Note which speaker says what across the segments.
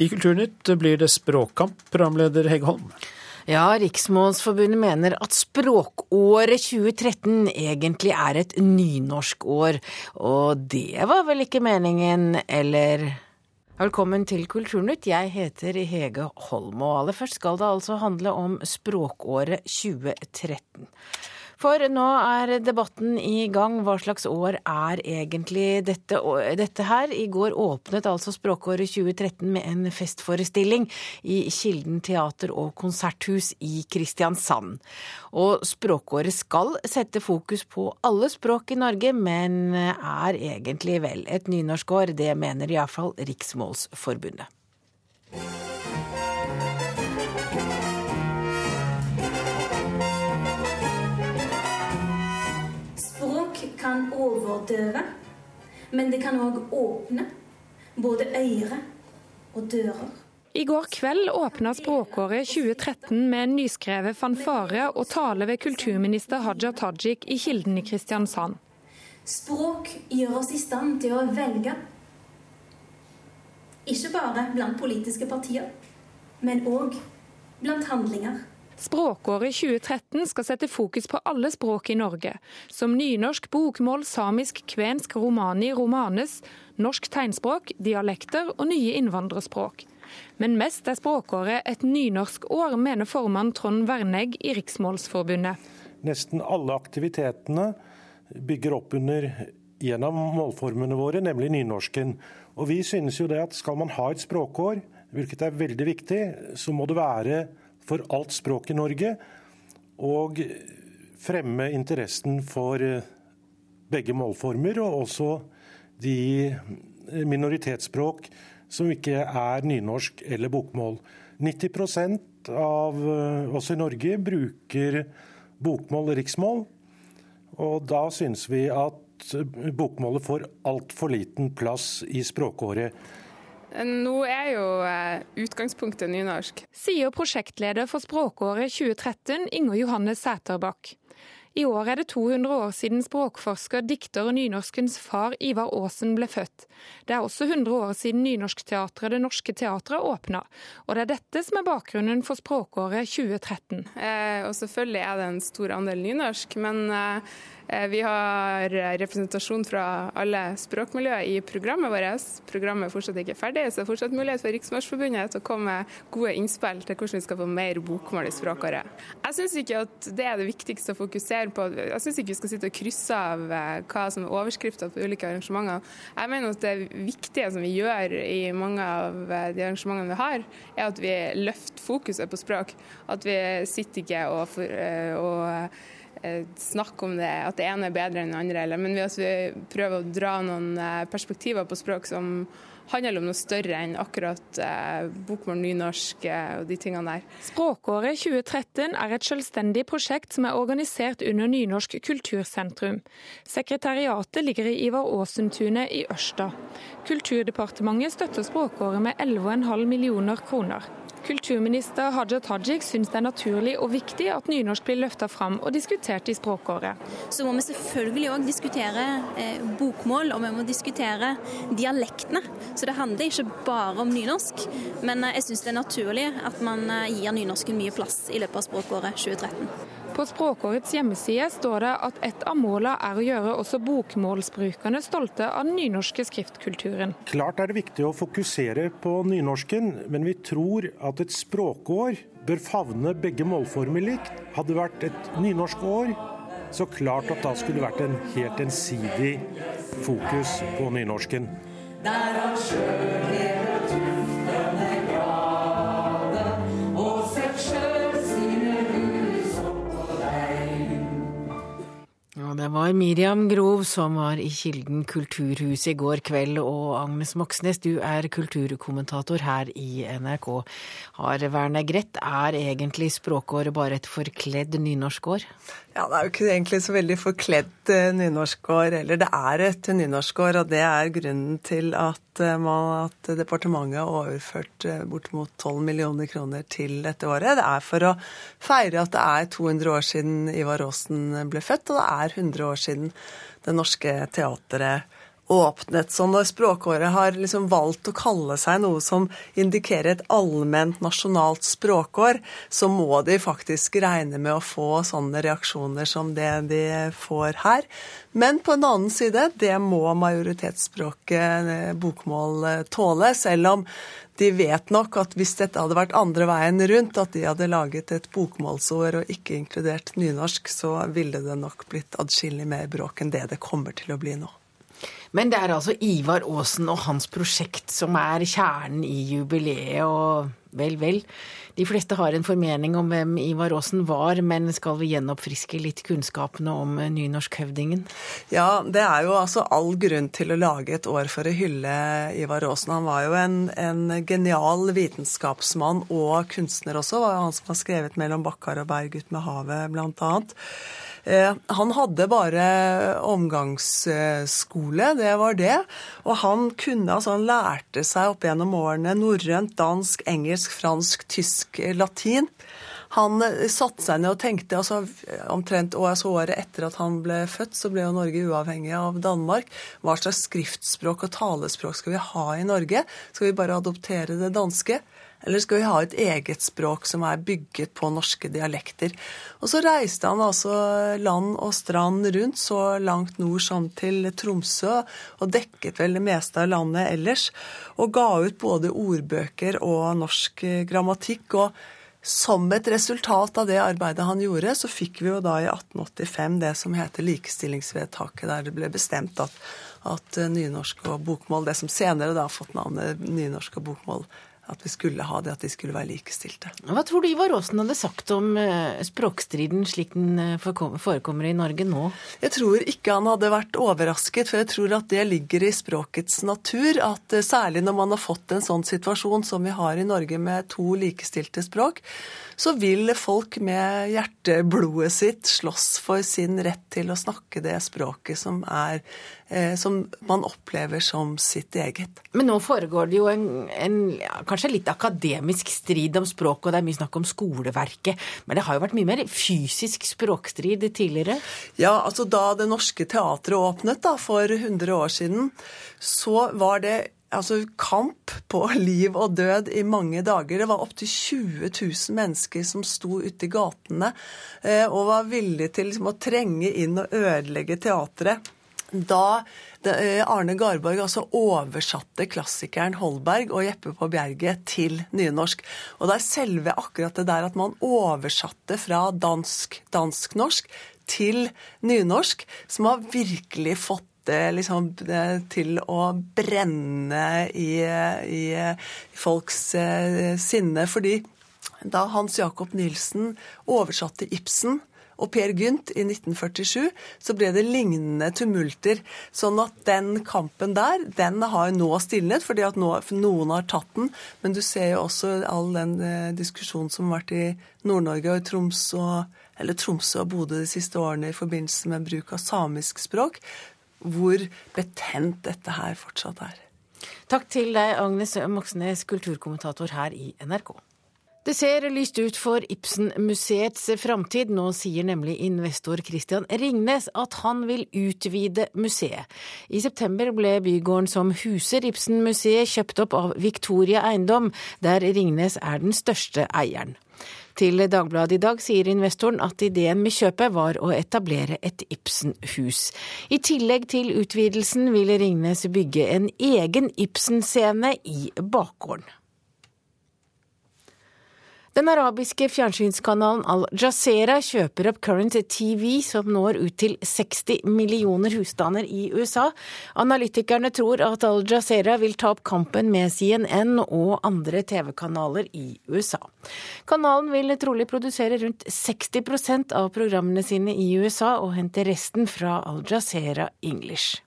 Speaker 1: I Kulturnytt blir det språkkamp, programleder Hege Holm.
Speaker 2: Ja, Riksmålsforbundet mener at språkåret 2013 egentlig er et nynorskår. Og det var vel ikke meningen, eller? Velkommen til Kulturnytt. Jeg heter Hege Holm, og aller først skal det altså handle om språkåret 2013. For nå er debatten i gang. Hva slags år er egentlig dette, dette her? I går åpnet altså språkåret 2013 med en festforestilling i Kilden teater og konserthus i Kristiansand. Og språkåret skal sette fokus på alle språk i Norge, men er egentlig vel et nynorskår. Det mener iallfall Riksmålsforbundet.
Speaker 3: Overdøve, men det kan òg åpne både øyre og dører.
Speaker 4: I går kveld åpna språkåret 2013 med en nyskrevet fanfare og tale ved kulturminister Haja Tajik i Kilden i Kristiansand.
Speaker 3: Språk gjør oss i stand til å velge. Ikke bare blant politiske partier, men òg blant handlinger.
Speaker 4: Språkåret 2013 skal sette fokus på alle språk i Norge, som nynorsk, bokmål, samisk, kvensk, romani, romanes, norsk tegnspråk, dialekter og nye innvandrerspråk. Men mest er språkåret et nynorsk år, mener formann Trond Vernegg i Riksmålsforbundet.
Speaker 5: Nesten alle aktivitetene bygger opp under en av målformene våre, nemlig nynorsken. Og vi synes jo det at skal man ha et språkår, hvilket er veldig viktig, så må det være for alt språk i Norge. Og fremme interessen for eh, begge målformer, og også de minoritetsspråk som ikke er nynorsk eller bokmål. 90 av eh, oss i Norge bruker bokmål og riksmål. Og da syns vi at bokmålet får altfor liten plass i språkåret.
Speaker 6: Nå er jo eh, utgangspunktet nynorsk.
Speaker 4: Sier prosjektleder for språkåret 2013, Inger Johanne Sæterbakk. I år er det 200 år siden språkforsker, dikter og nynorskens far Ivar Aasen ble født. Det er også 100 år siden Nynorskteatret Det Norske Teatret åpna. Og det er dette som er bakgrunnen for språkåret 2013.
Speaker 6: Eh, og selvfølgelig er det en stor andel nynorsk, men eh, Eh, vi har representasjon fra alle språkmiljøer i programmet vårt. Programmet er fortsatt ikke ferdig, så det er fortsatt mulighet for Riksmarsforbundet til å komme med gode innspill til hvordan vi skal få mer bokmål i språkåret. Jeg syns ikke at det er det viktigste å fokusere på. Jeg syns ikke vi skal sitte og krysse av eh, hva som er overskrifter på ulike arrangementer. Jeg mener at det viktige som vi gjør i mange av eh, de arrangementene vi har, er at vi løfter fokuset på språk. At vi sitter ikke og, og Eh, snakk om det, at det ene er bedre enn det andre, eller, men vi prøver å dra noen eh, perspektiver på språk som handler om noe større enn akkurat eh, bokmål, nynorsk og de tingene der.
Speaker 4: Språkåret 2013 er et selvstendig prosjekt som er organisert under Nynorsk kultursentrum. Sekretariatet ligger i Ivar Aasen-tunet i Ørsta. Kulturdepartementet støtter språkåret med 11,5 millioner kroner. Kulturminister Haja Tajik syns det er naturlig og viktig at nynorsk blir løfta fram og diskutert i språkåret.
Speaker 7: Så må vi selvfølgelig òg diskutere eh, bokmål, og vi må diskutere dialektene. Så det handler ikke bare om nynorsk. Men eh, jeg syns det er naturlig at man eh, gir nynorsken mye plass i løpet av språkåret 2013.
Speaker 4: På språkårets hjemmeside står det at et av målene er å gjøre også bokmålsbrukerne stolte av den nynorske skriftkulturen.
Speaker 5: Klart er det viktig å fokusere på nynorsken, men vi tror at et språkår bør favne begge målformer likt. Hadde det vært et nynorsk år, så klart at da skulle det vært en helt ensidig fokus på nynorsken. Der han sjøl og tuftene
Speaker 2: det var Miriam Grov som var i Kilden kulturhus i går kveld. Og Agnes Moxnes, du er kulturkommentator her i NRK. Har Werner Grett, er egentlig språkåret bare et forkledd nynorskår?
Speaker 8: Ja, det er jo ikke egentlig så veldig forkledd eh, nynorskår eller Det er et nynorskår, og det er grunnen til at, eh, man, at departementet har overført eh, bortimot 12 millioner kroner til dette året. Det er for å feire at det er 200 år siden Ivar Aasen ble født, og det er 100 år siden Det Norske Teatret åpnet. Så når Språkåret har liksom valgt å kalle seg noe som indikerer et allment nasjonalt språkår, så må de faktisk regne med å få sånne reaksjoner som det de får her. Men på en annen side, det må majoritetsspråket eh, bokmål eh, tåle, selv om de vet nok at hvis dette hadde vært andre veien rundt, at de hadde laget et bokmålsår og ikke inkludert nynorsk, så ville det nok blitt adskillig mer bråk enn det det kommer til å bli nå.
Speaker 2: Men det er altså Ivar Aasen og hans prosjekt som er kjernen i jubileet, og vel, vel. De fleste har en formening om hvem Ivar Aasen var, men skal vi gjenoppfriske litt kunnskapene om nynorskhøvdingen?
Speaker 8: Ja, det er jo altså all grunn til å lage et år for å hylle Ivar Aasen. Han var jo en, en genial vitenskapsmann og kunstner også. Var han som har skrevet 'Mellom bakkar og berg ut med havet', blant annet. Eh, han hadde bare omgangsskole, det var det. Og han kunne, altså han lærte seg opp gjennom årene norrønt, dansk, engelsk, fransk, tysk, latin. Han eh, satte seg ned og tenkte altså, omtrent altså året etter at han ble født, så ble jo Norge uavhengig av Danmark. Hva slags skriftspråk og talespråk skal vi ha i Norge? Skal vi bare adoptere det danske? Eller skal vi ha et eget språk som er bygget på norske dialekter? Og så reiste han altså land og strand rundt, så langt nord som til Tromsø, og dekket vel det meste av landet ellers. Og ga ut både ordbøker og norsk grammatikk. og som et resultat av det arbeidet han gjorde, så fikk vi jo da i 1885 det som heter likestillingsvedtaket, der det ble bestemt at, at nynorsk og bokmål, det som senere da har fått navnet nynorsk og bokmål, at vi skulle ha det, at de skulle være likestilte.
Speaker 2: Hva tror du Ivar Aasen hadde sagt om eh, språkstriden slik den eh, forekommer i Norge nå?
Speaker 8: Jeg tror ikke han hadde vært overrasket, for jeg tror at det ligger i språkets natur. At eh, særlig når man har fått en sånn situasjon som vi har i Norge med to likestilte språk, så vil folk med hjerteblodet sitt slåss for sin rett til å snakke det språket som, er, som man opplever som sitt eget.
Speaker 2: Men nå foregår det jo en, en ja, kanskje litt akademisk strid om språk, og det er mye snakk om skoleverket. Men det har jo vært mye mer fysisk språkstrid tidligere?
Speaker 8: Ja, altså da Det Norske Teatret åpnet da, for 100 år siden, så var det altså kamp på liv og død i mange dager. Det var opptil 20 000 mennesker som sto ute i gatene eh, og var villige til liksom, å trenge inn og ødelegge teatret. Da eh, Arne Garborg altså oversatte klassikeren Holberg og Jeppe på Bjerget til nynorsk. Og det er selve akkurat det der at man oversatte fra dansk-dansk-norsk til nynorsk, som har virkelig fått det liksom til å brenne i, i folks eh, sinne. Fordi da Hans Jacob Nilsen oversatte Ibsen og Per Gynt i 1947, så ble det lignende tumulter. Sånn at den kampen der, den har nå stilnet, fordi at nå, noen har tatt den. Men du ser jo også all den eh, diskusjonen som har vært i Nord-Norge og i Troms og eller Tromsø og Bodø de siste årene i forbindelse med bruk av samisk språk hvor betent dette her fortsatt er.
Speaker 2: Takk til deg, Agnes Moxnes, kulturkommentator her i NRK. Det ser lyst ut for Ibsen-museets framtid. Nå sier nemlig investor Christian Ringnes at han vil utvide museet. I september ble bygården som huser Ibsen-museet kjøpt opp av Victoria Eiendom, der Ringnes er den største eieren. Til Dagbladet i dag sier investoren at ideen med kjøpet var å etablere et Ibsen-hus. I tillegg til utvidelsen vil Ringnes bygge en egen Ibsen-scene i bakgården. Den arabiske fjernsynskanalen Al Jazeera kjøper opp Current TV, som når ut til 60 millioner husstander i USA. Analytikerne tror at Al Jazeera vil ta opp kampen med CNN og andre TV-kanaler i USA. Kanalen vil trolig produsere rundt 60% av programmene sine i USA, og hente resten fra Al Jazeera English.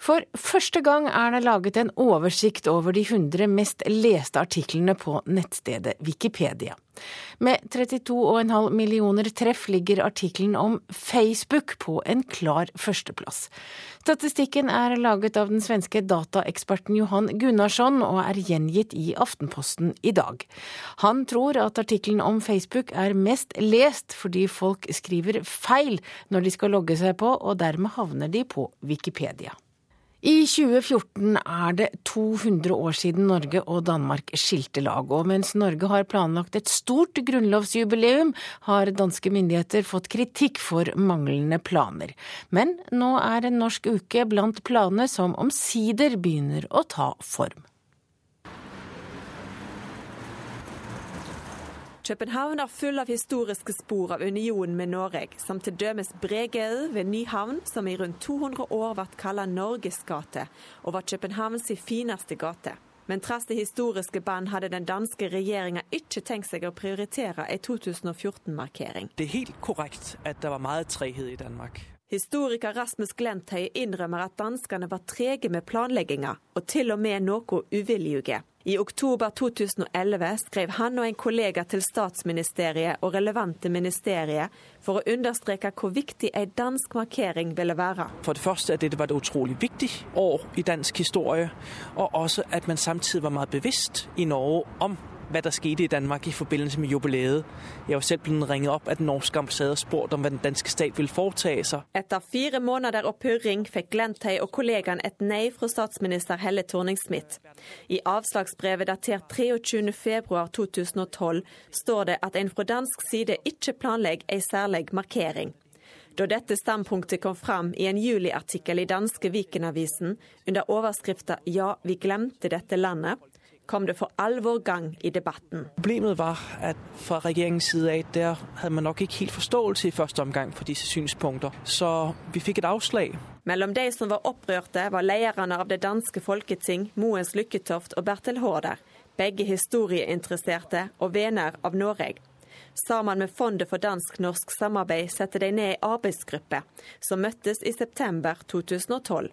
Speaker 2: For første gang er det laget en oversikt over de 100 mest leste artiklene på nettstedet Wikipedia. Med 32,5 millioner treff ligger artikkelen om Facebook på en klar førsteplass. Statistikken er laget av den svenske dataeksperten Johan Gunnarsson og er gjengitt i Aftenposten i dag. Han tror at artikkelen om Facebook er mest lest fordi folk skriver feil når de skal logge seg på, og dermed havner de på Wikipedia. I 2014 er det 200 år siden Norge og Danmark skilte lag, og mens Norge har planlagt et stort grunnlovsjubileum, har danske myndigheter fått kritikk for manglende planer. Men nå er en norsk uke blant planene som omsider begynner å ta form.
Speaker 9: København er full av historiske spor av unionen med Norge, som dømes Bregade ved Nyhavn, som i rundt 200 år ble kalt Norges gate, og var Københavns fineste gate. Men trass det historiske band hadde den danske regjeringa ikke tenkt seg å prioritere ei 2014-markering.
Speaker 10: Det er helt korrekt at det var mye treghet i Danmark.
Speaker 9: Historiker Rasmus Glentheie innrømmer at danskene var trege med planlegginga, og til og med noe uviljuge. I oktober 2011 skrev han og en kollega til statsministeriet og relevante ministerier for å understreke hvor viktig en dansk markering ville være.
Speaker 10: For det første at dette var et utrolig viktig år i dansk historie, og også at man samtidig var veldig bevisst i Norge om hva der skete i Danmark i forbindelse med jubileet. Jeg var selv blitt ringet opp av den norske ambassade og spurt om hva den danske stat ville foretage seg.
Speaker 9: Etter fire måneder og purring fikk Glenthøy og kollegaen et nei fra statsminister Helle Thorning-Smith. I avslagsbrevet datert 23.2.2012 står det at en fra dansk side ikke planlegger en særlig markering. Da dette standpunktet kom fram i en juliartikkel i danske Vikenavisen under overskrifta 'Ja, vi glemte dette landet', kom det for alvor gang i debatten.
Speaker 10: Problemet var at fra regjeringens side av der hadde man nok ikke helt forståelse i første omgang for disse synspunkter, så vi fikk et avslag.
Speaker 9: Mellom de som var opprørte, var lederne av det danske folketing, Moens Lykketoft og Bertil Haarder, begge historieinteresserte og venner av Norge. Sammen med Fondet for dansk-norsk samarbeid setter de ned en arbeidsgruppe, som møttes i september 2012.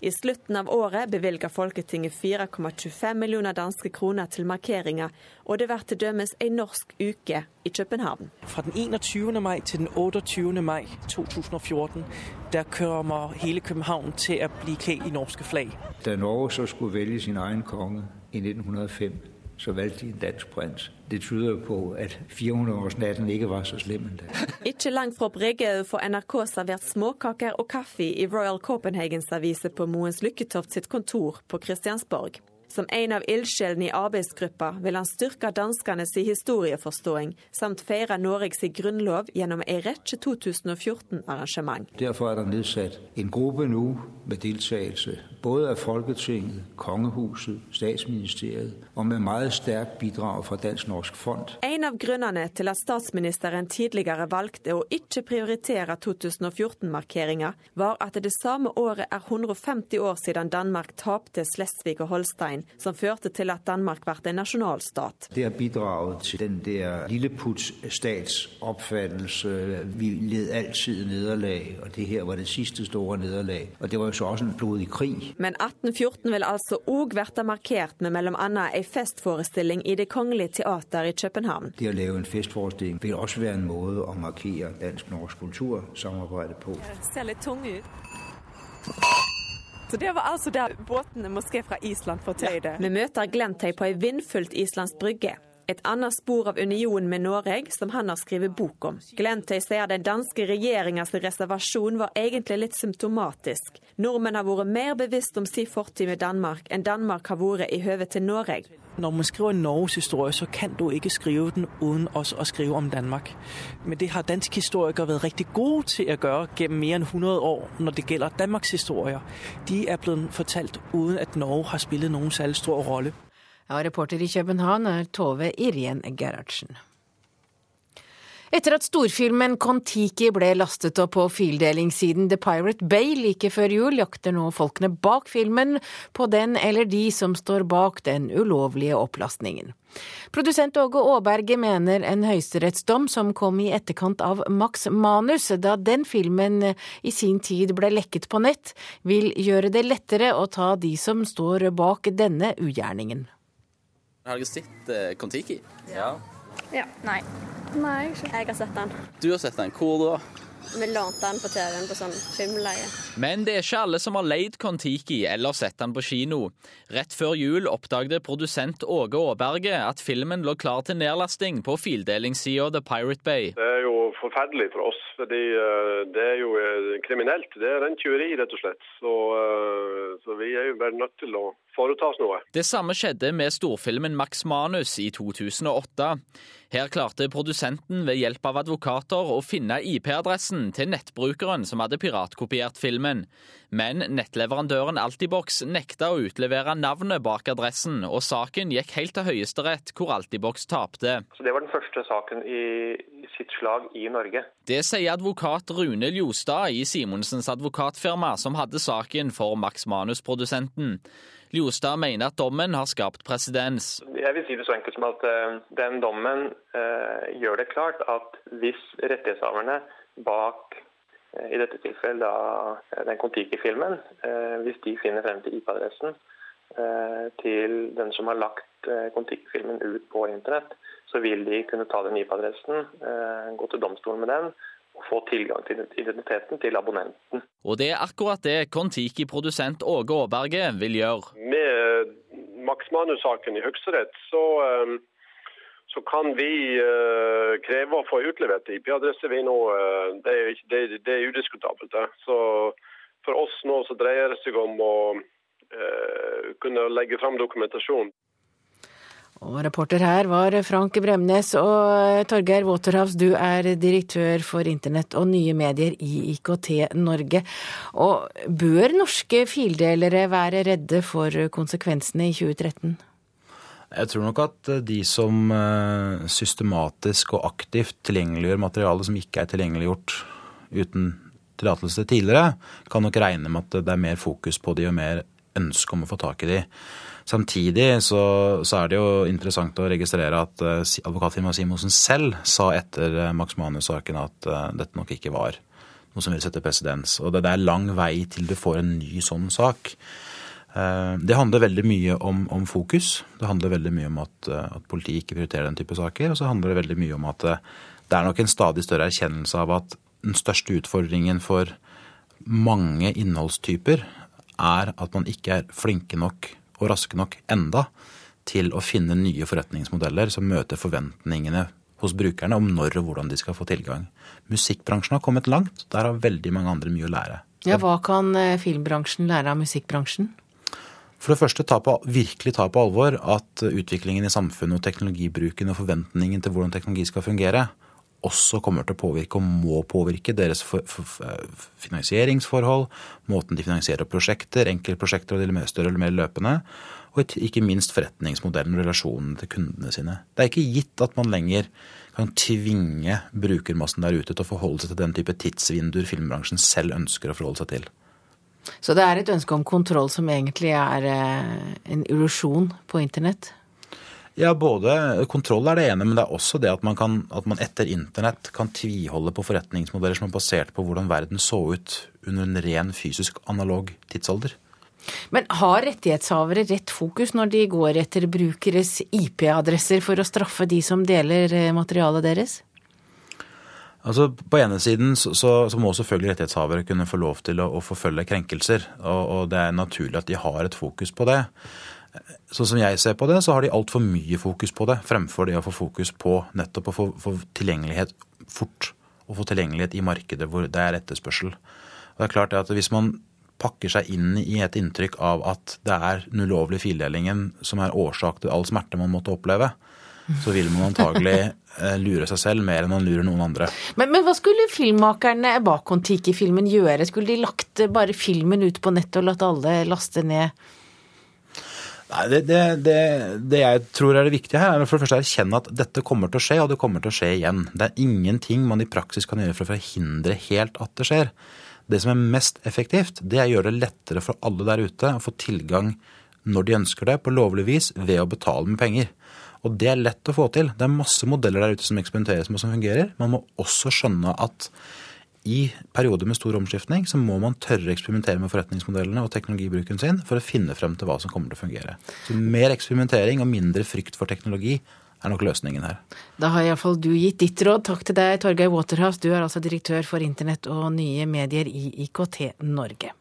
Speaker 9: I slutten av året bevilger Folketinget 4,25 millioner danske kroner til markeringer, og det blir dømes en norsk uke i København.
Speaker 10: Fra den 21. mai til den 28. mai 2014 der kommer hele København til å bli kledd i norske flagg.
Speaker 11: Da Norge så skulle velge sin egen konge i 1905, så valgte de en dansk prins. Det tyder jo på at 400-årsnatten ikke var så slem endda.
Speaker 9: Ikke langt fra Brigade får NRK servert småkaker og kaffe i Royal Copenhagens avise på Moens Lykketoft sitt kontor på Christiansborg. Som en av ildsjelene i arbeidsgruppa vil han styrke danskenes historieforståing, samt feire Norges grunnlov gjennom en rekke 2014-arrangement.
Speaker 11: Derfor er det nedsatt en gruppe nå med deltakelse både av Folketinget, Kongehuset, Statsministeriet, og med meget sterkt bidrag fra Dansk Norsk Fond.
Speaker 9: En av grunnene til at statsministeren tidligere valgte å ikke prioritere 2014-markeringa, var at det samme året er 150 år siden Danmark tapte Slesvig og Holstein som førte til at Danmark ble en nasjonalstat.
Speaker 11: Det har bidraget til den der lilleputt-stats oppfattelse. Vi led alltid nederlag, og det her var det siste store nederlag. Og det var jo så også en blodig krig.
Speaker 9: Men 1814 vil altså òg bli markert med bl.a. ei festforestilling i Det kongelige teater i København.
Speaker 11: Det å lage en festforestilling vil også være en måte å markere dansk-norsk kultursamarbeid på.
Speaker 9: Det ser litt tung ut. Så det var altså der båtene måske fra Island fortøyde. Ja. Vi møter Glentøy på ei vindfullt islandsk brygge. Et annet spor av unionen med Norge som han har skrevet bok om. Glentøy sier den danske regjeringas reservasjon var egentlig litt symptomatisk. Nordmenn har vært mer bevisst om sin fortid med Danmark enn Danmark har vært i høve til Norge.
Speaker 10: Når man skriver Norges historie, så kan du ikke skrive den uten også å skrive om Danmark. Men det har danske historikere vært riktig gode til å gjøre gjennom mer enn 100 år når det gjelder Danmarks historier. De er blitt fortalt uten at Norge har spilt noen særlig stor rolle.
Speaker 2: Ja, reporter i København er Tove Irjen Gerhardsen. Etter at storfilmen Kon-Tiki ble lastet opp på fildelingssiden The Pirate Bay like før jul, jakter nå folkene bak filmen på den eller de som står bak den ulovlige opplastningen. Produsent Åge Aaberge mener en høyesterettsdom som kom i etterkant av Max Manus, da den filmen i sin tid ble lekket på nett, vil gjøre det lettere å ta de som står bak denne ugjerningen.
Speaker 12: Har dere sett uh, Kon-Tiki?
Speaker 13: Ja.
Speaker 7: Ja. Nei. Nei, ikke. Jeg har sett den.
Speaker 12: Du har sett den. Hvor da?
Speaker 7: Vi lånte den på TV-en på sånn filmleie.
Speaker 13: Men det er ikke alle som har leid Kon-Tiki eller sett den på kino. Rett før jul oppdaget produsent Åge Aaberge at filmen lå klar til nedlasting på fildelingssida The Pirate Bay.
Speaker 14: Det er jo forferdelig for oss, fordi eh, det er jo eh, kriminelt. Det er en tyveri, rett og slett. Så, eh, så vi er jo bare nødt til å foreta oss noe.
Speaker 13: Det samme skjedde med storfilmen Max Manus i 2008. Her klarte produsenten ved hjelp av advokater å finne IP-adressen til nettbrukeren som hadde piratkopiert filmen. Men nettleverandøren Altibox nekta å utlevere navnet bak adressen, og saken gikk helt til Høyesterett, hvor Altibox tapte.
Speaker 15: Så Det var den første saken i sitt slag i Norge.
Speaker 13: Det sier advokat Rune Ljostad i Simonsens advokatfirma, som hadde saken for Max Manus-produsenten. Ljostad mener at dommen har skapt presedens.
Speaker 15: Jeg vil si det så enkelt som at uh, den dommen uh, gjør det klart at hvis rettighetshaverne bak uh, i dette tilfellet da, den Kon-Tiki-filmen, hvis de finner frem til IP-adressen til den som har lagt Kon-Tiki-filmen ut på internett, så vil de kunne ta den IP-adressen, gå til domstolen med den få tilgang til identiteten til abonnenten.
Speaker 13: Og det er akkurat det Kon-Tiki-produsent Åge Aaberge vil gjøre.
Speaker 14: Med Max Manus-saken i Høyesterett så, så, kan vi kreve å få utlevert IP-adresse. Det, det, det, er udiskutabelt. Så for oss nå så dreier det seg om å kunne legge fram dokumentasjon.
Speaker 2: Og reporter her var Frank Bremnes og Torgeir Waterhouse, du er direktør for internett og nye medier i IKT Norge. Og bør norske fildelere være redde for konsekvensene i 2013?
Speaker 16: Jeg tror nok at de som systematisk og aktivt tilgjengeliggjør materiale som ikke er tilgjengeliggjort uten tillatelse tidligere, kan nok regne med at det er mer fokus på de og mer ønske om å få tak i de. Samtidig så, så, er det jo interessant å registrere at uh, advokatfirmaet Simonsen selv sa etter uh, Max Manus-saken at uh, dette nok ikke var noe som vil sette presedens. Og det, er lang vei til du får en ny sånn sak. Det handler veldig mye om, om, fokus. Det handler veldig mye om at, at politiet ikke prioriterer den type saker. Og så handler det veldig mye om at det er nok en stadig større erkjennelse av at den største utfordringen for mange innholdstyper er at man ikke er flinke nok og raske nok enda til å finne nye forretningsmodeller som møter forventningene hos brukerne om når og hvordan de skal få tilgang. Musikkbransjen har kommet langt. Der har veldig mange andre mye å lære.
Speaker 2: Ja, Hva kan filmbransjen lære av musikkbransjen?
Speaker 16: For det første ta på, virkelig ta på alvor at utviklingen i samfunnet og teknologibruken og forventningen til hvordan teknologi skal fungere, også kommer til å påvirke og må påvirke deres for, for, for, finansieringsforhold, måten de finansierer prosjekter, enkeltprosjekter og de mer større eller mer løpende, og ikke minst forretningsmodellen og relasjonen til kundene sine. Det er ikke gitt at man lenger kan tvinge brukermassen der ute til å forholde seg til den type tidsvinduer filmbransjen selv ønsker å forholde seg til.
Speaker 2: Så det er et ønske om kontroll som egentlig er en illusjon på internett?
Speaker 16: Ja, både kontroll er det ene, men det er også det at man, kan, at man etter internett kan tviholde på forretningsmodeller som er basert på hvordan verden så ut under en ren fysisk analog tidsalder.
Speaker 2: Men har rettighetshavere rett fokus når de går etter brukeres IP-adresser for å straffe de som deler materialet deres?
Speaker 16: Altså, På ene siden så, så, må selvfølgelig rettighetshavere kunne få lov til å, å forfølge krenkelser. Og, og det er naturlig at de har et fokus på det. Sånn som jeg ser på det, så har de altfor mye fokus på det, fremfor det å få fokus på nettopp å få, få tilgjengelighet fort. Og få tilgjengelighet i markedet hvor det er etterspørsel. Og det er klart at Hvis man pakker seg inn i et inntrykk av at det er den ulovlige fildelingen som er årsak til all smerte man måtte oppleve, så vil man antagelig eh, lure seg selv mer enn man lurer noen andre.
Speaker 2: Men, men hva skulle filmmakerne bak Kon-Tiki-filmen gjøre? Skulle de lagt bare filmen ut på nettet og latt alle laste ned?
Speaker 16: Nei, det, det, det, det, jeg tror er det viktige her, er for det første å erkjenne at dette kommer til å skje, og det kommer til å skje igjen. Det er ingenting man i praksis kan gjøre for å forhindre helt at det skjer. Det som er mest effektivt, det er å gjøre det lettere for alle der ute å få tilgang når de ønsker det, på lovlig vis, ved å betale med penger. Og det er lett å få til. Det er masse modeller der ute som eksperimenteres med og som fungerer. Man må også skjønne at i perioder med stor omskiftning så må man tørre å eksperimentere med forretningsmodellene og teknologibruken sin for å finne frem til hva som kommer til å fungere. Så mer eksperimentering og mindre frykt for teknologi er nok løsningen her.
Speaker 2: Da har iallfall du gitt ditt råd. Takk til deg, Torgeir Waterhouse. Du er altså direktør for internett og nye medier i IKT Norge.